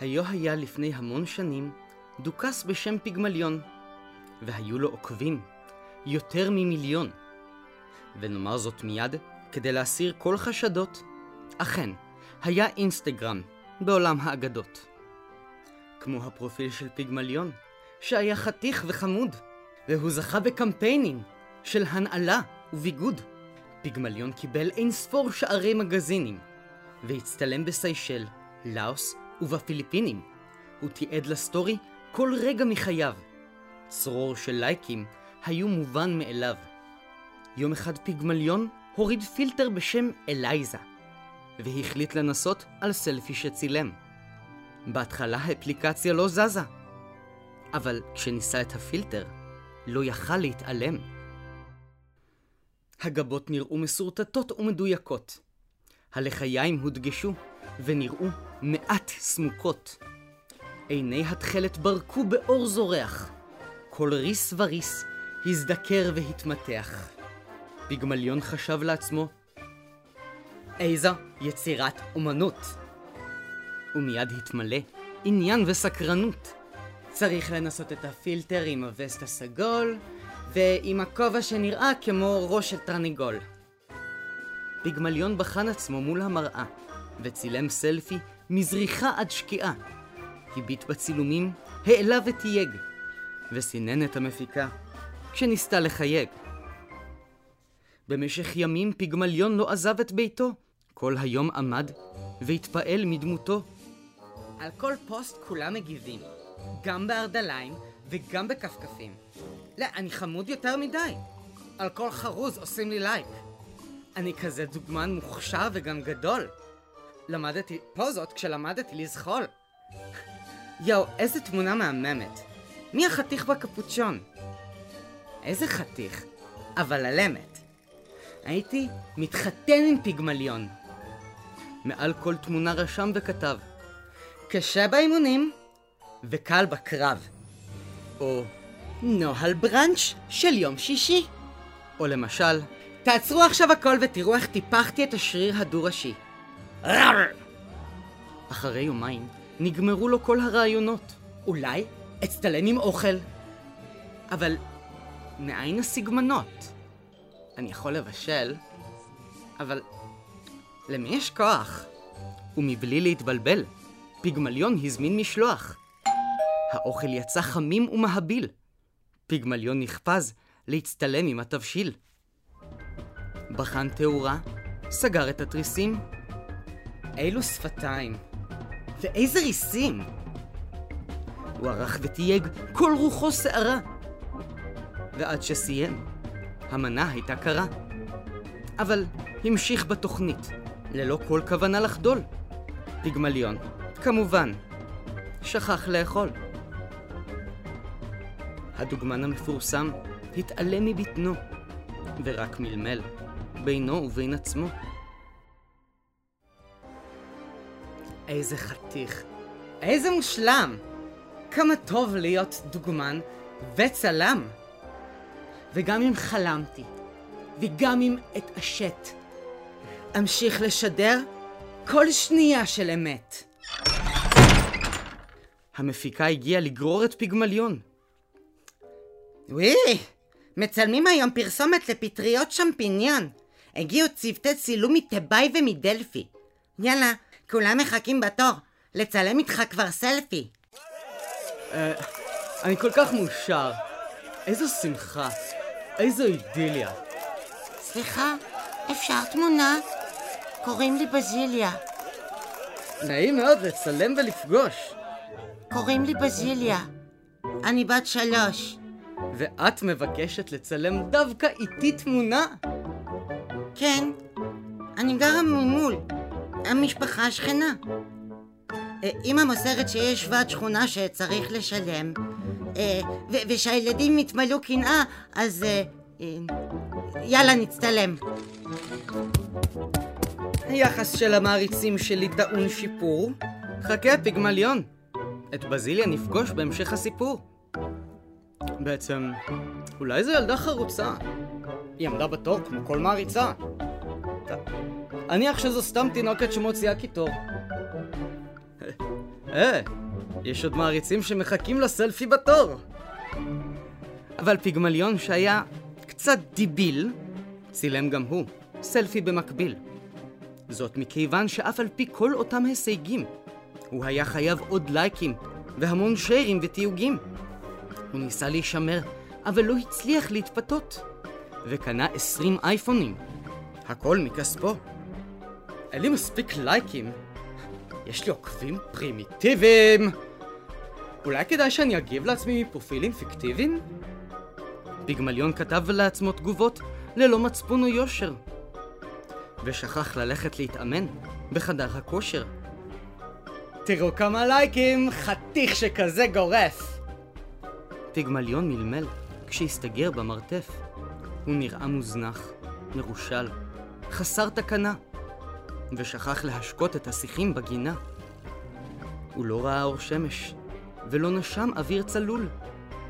היו היה לפני המון שנים דוכס בשם פיגמליון, והיו לו עוקבים, יותר ממיליון. ונאמר זאת מיד, כדי להסיר כל חשדות, אכן, היה אינסטגרם בעולם האגדות. כמו הפרופיל של פיגמליון, שהיה חתיך וחמוד, והוא זכה בקמפיינים של הנעלה וביגוד. פיגמליון קיבל אין ספור שערי מגזינים, והצטלם בסיישל, לאוס ובפיליפינים. הוא תיעד לסטורי כל רגע מחייו. צרור של לייקים היו מובן מאליו. יום אחד פיגמליון הוריד פילטר בשם אלייזה, והחליט לנסות על סלפי שצילם. בהתחלה האפליקציה לא זזה, אבל כשניסה את הפילטר, לא יכל להתעלם. הגבות נראו מסורטטות ומדויקות. הלחיים הודגשו ונראו מעט סמוקות. עיני התכלת ברקו באור זורח. כל ריס וריס הזדקר והתמתח. פיגמליון חשב לעצמו, איזו יצירת אומנות. ומיד התמלא עניין וסקרנות. צריך לנסות את הפילטר עם הווסט הסגול, ועם הכובע שנראה כמו ראש של תרנגול. פיגמליון בחן עצמו מול המראה, וצילם סלפי מזריחה עד שקיעה. הביט בצילומים, העלה ותייג, וסינן את המפיקה, כשניסתה לחייג. במשך ימים פיגמליון לא עזב את ביתו, כל היום עמד והתפעל מדמותו. על כל פוסט כולם מגיבים, גם בארדליים וגם בכפכפים. לא, אני חמוד יותר מדי. על כל חרוז עושים לי לייק. אני כזה דוגמן מוכשר וגם גדול. למדתי פוזות כשלמדתי לזחול. יואו, איזה תמונה מהממת. מי החתיך בקפוצ'ון? איזה חתיך? אבל על אמת. הייתי מתחתן עם פיגמליון. מעל כל תמונה רשם וכתב קשה באימונים וקל בקרב. או נוהל בראנץ' של יום שישי. או למשל, תעצרו עכשיו הכל ותראו איך טיפחתי את השריר הדו-ראשי. אחרי יומיים נגמרו לו כל הרעיונות. אולי אצטלם עם אוכל. אבל מאין הסגמנות? אני יכול לבשל, אבל למי יש כוח? ומבלי להתבלבל, פיגמליון הזמין משלוח. האוכל יצא חמים ומהביל. פיגמליון נחפז להצטלם עם התבשיל. בחן תאורה, סגר את התריסים. אילו שפתיים, ואיזה ריסים! הוא ערך ותייג כל רוחו שערה. ועד שסיים, המנה הייתה קרה. אבל המשיך בתוכנית, ללא כל כוונה לחדול. פיגמליון, כמובן, שכח לאכול. הדוגמן המפורסם התעלם מבטנו, ורק מלמל בינו ובין עצמו. איזה חתיך, איזה מושלם! כמה טוב להיות דוגמן וצלם. וגם אם חלמתי, וגם אם אתעשת, אמשיך לשדר כל שנייה של אמת. המפיקה הגיעה לגרור את פיגמליון. וואי, מצלמים היום פרסומת לפטריות שמפיניון. הגיעו צוותי צילום מתיבאי ומדלפי. יאללה, כולם מחכים בתור. לצלם איתך כבר סלפי. אה, אני כל כך מאושר. איזו שמחה. איזו אידיליה. סליחה, אפשר תמונה? קוראים לי בזיליה. נעים מאוד לצלם ולפגוש. קוראים לי בזיליה. אני בת שלוש. ואת מבקשת לצלם דווקא איתי תמונה? כן, אני גרה ממול. המשפחה השכנה. אה, אמא מוסרת שיש ועד שכונה שצריך לשלם, אה, ושהילדים יתמלאו קנאה, אז אה, יאללה נצטלם. היחס של המעריצים שלי טעון שיפור. חכה, פיגמליון. את בזיליה נפגוש בהמשך הסיפור. בעצם, אולי זו ילדה חרוצה. היא עמדה בתור כמו כל מעריצה. אני אניח שזו סתם תינוקת שמוציאה קיטור. אה, יש עוד מעריצים שמחכים לסלפי בתור. אבל פיגמליון שהיה קצת דיביל, צילם גם הוא סלפי במקביל. זאת מכיוון שאף על פי כל אותם הישגים, הוא היה חייב עוד לייקים והמון שיירים ותיוגים. הוא ניסה להישמר, אבל לא הצליח להתפתות, וקנה 20 אייפונים. הכל מכספו. אין לי מספיק לייקים. יש לי עוקבים פרימיטיביים! אולי כדאי שאני אגיב לעצמי מפרופילים פיקטיביים? פיגמליון כתב לעצמו תגובות ללא מצפון או יושר. ושכח ללכת להתאמן בחדר הכושר. תראו כמה לייקים, חתיך שכזה גורף! פיגמליון מלמל כשהסתגר במרתף. הוא נראה מוזנח, מרושל, חסר תקנה, ושכח להשקות את השיחים בגינה. הוא לא ראה אור שמש, ולא נשם אוויר צלול,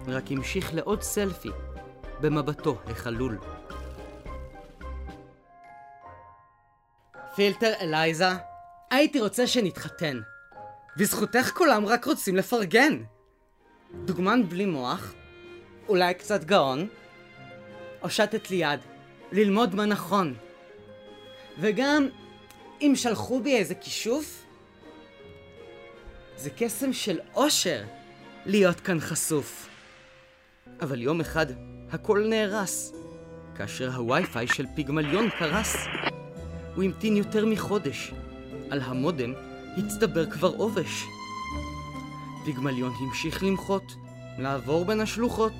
רק המשיך לעוד סלפי, במבטו החלול. פילטר אלייזה, הייתי רוצה שנתחתן. בזכותך כולם רק רוצים לפרגן. דוגמן בלי מוח, אולי קצת גאון, הושטת לי יד, ללמוד מה נכון. וגם, אם שלחו בי איזה כישוף, זה קסם של אושר להיות כאן חשוף. אבל יום אחד הכל נהרס, כאשר הווי-פיי של פיגמליון קרס. הוא המתין יותר מחודש. על המודם הצטבר כבר עובש. פיגמליון המשיך למחות, לעבור בין השלוחות.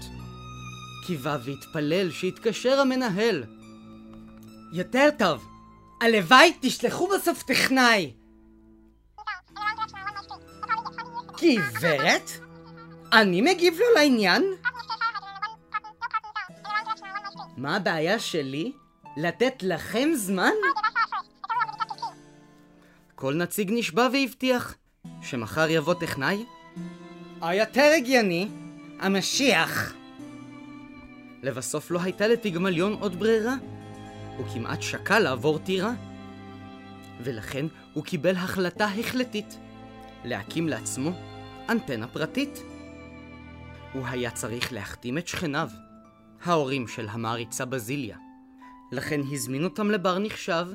קיווה והתפלל שיתקשר המנהל. יותר טוב, הלוואי תשלחו בסוף טכנאי. גברת? אני מגיב לו לעניין? מה הבעיה שלי? לתת לכם זמן? כל נציג נשבע והבטיח שמחר יבוא טכנאי? היותר הגיוני, המשיח. לבסוף לא הייתה לפיגמליון עוד ברירה. הוא כמעט שקל לעבור טירה. ולכן הוא קיבל החלטה החלטית להקים לעצמו אנטנה פרטית. הוא היה צריך להחתים את שכניו, ההורים של המעריצה בזיליה. לכן הזמין אותם לבר נחשב,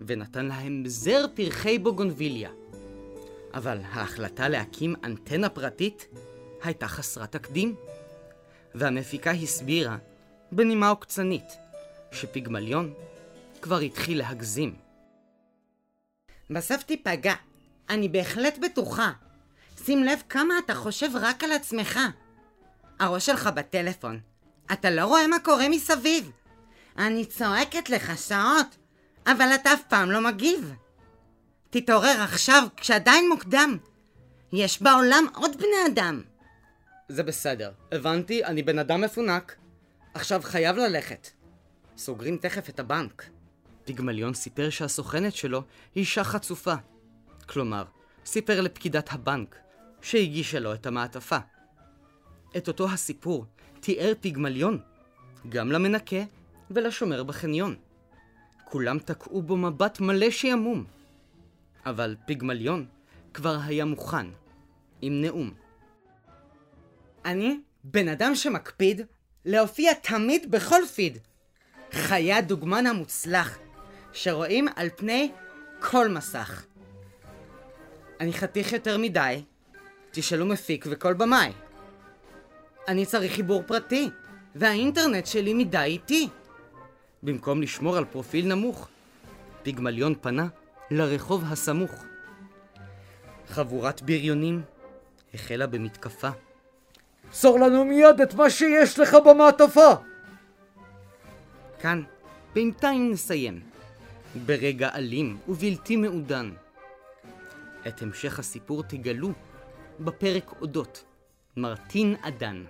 ונתן להם זר פרחי בוגונביליה. אבל ההחלטה להקים אנטנה פרטית הייתה חסרת תקדים, והמפיקה הסבירה, בנימה עוקצנית, שפיגמליון כבר התחיל להגזים. בסוף תיפגע. אני בהחלט בטוחה. שים לב כמה אתה חושב רק על עצמך. הראש שלך בטלפון. אתה לא רואה מה קורה מסביב. אני צועקת לך שעות, אבל אתה אף פעם לא מגיב. תתעורר עכשיו, כשעדיין מוקדם. יש בעולם עוד בני אדם. זה בסדר, הבנתי, אני בן אדם מפונק. עכשיו חייב ללכת. סוגרים תכף את הבנק. פיגמליון סיפר שהסוכנת שלו היא אישה חצופה. כלומר, סיפר לפקידת הבנק, שהגישה לו את המעטפה. את אותו הסיפור תיאר פיגמליון, גם למנקה ולשומר בחניון. כולם תקעו בו מבט מלא שעמום. אבל פיגמליון כבר היה מוכן, עם נאום. אני בן אדם שמקפיד להופיע תמיד בכל פיד. חיי הדוגמן המוצלח, שרואים על פני כל מסך. אני חתיך יותר מדי, תשאלו מפיק וכל במאי. אני צריך חיבור פרטי, והאינטרנט שלי מדי איטי. במקום לשמור על פרופיל נמוך, פיגמליון פנה לרחוב הסמוך. חבורת בריונים החלה במתקפה. סור לנו מיד את מה שיש לך במעטפה! כאן, בינתיים נסיים, ברגע אלים ובלתי מעודן. את המשך הסיפור תגלו בפרק אודות מרטין אדן.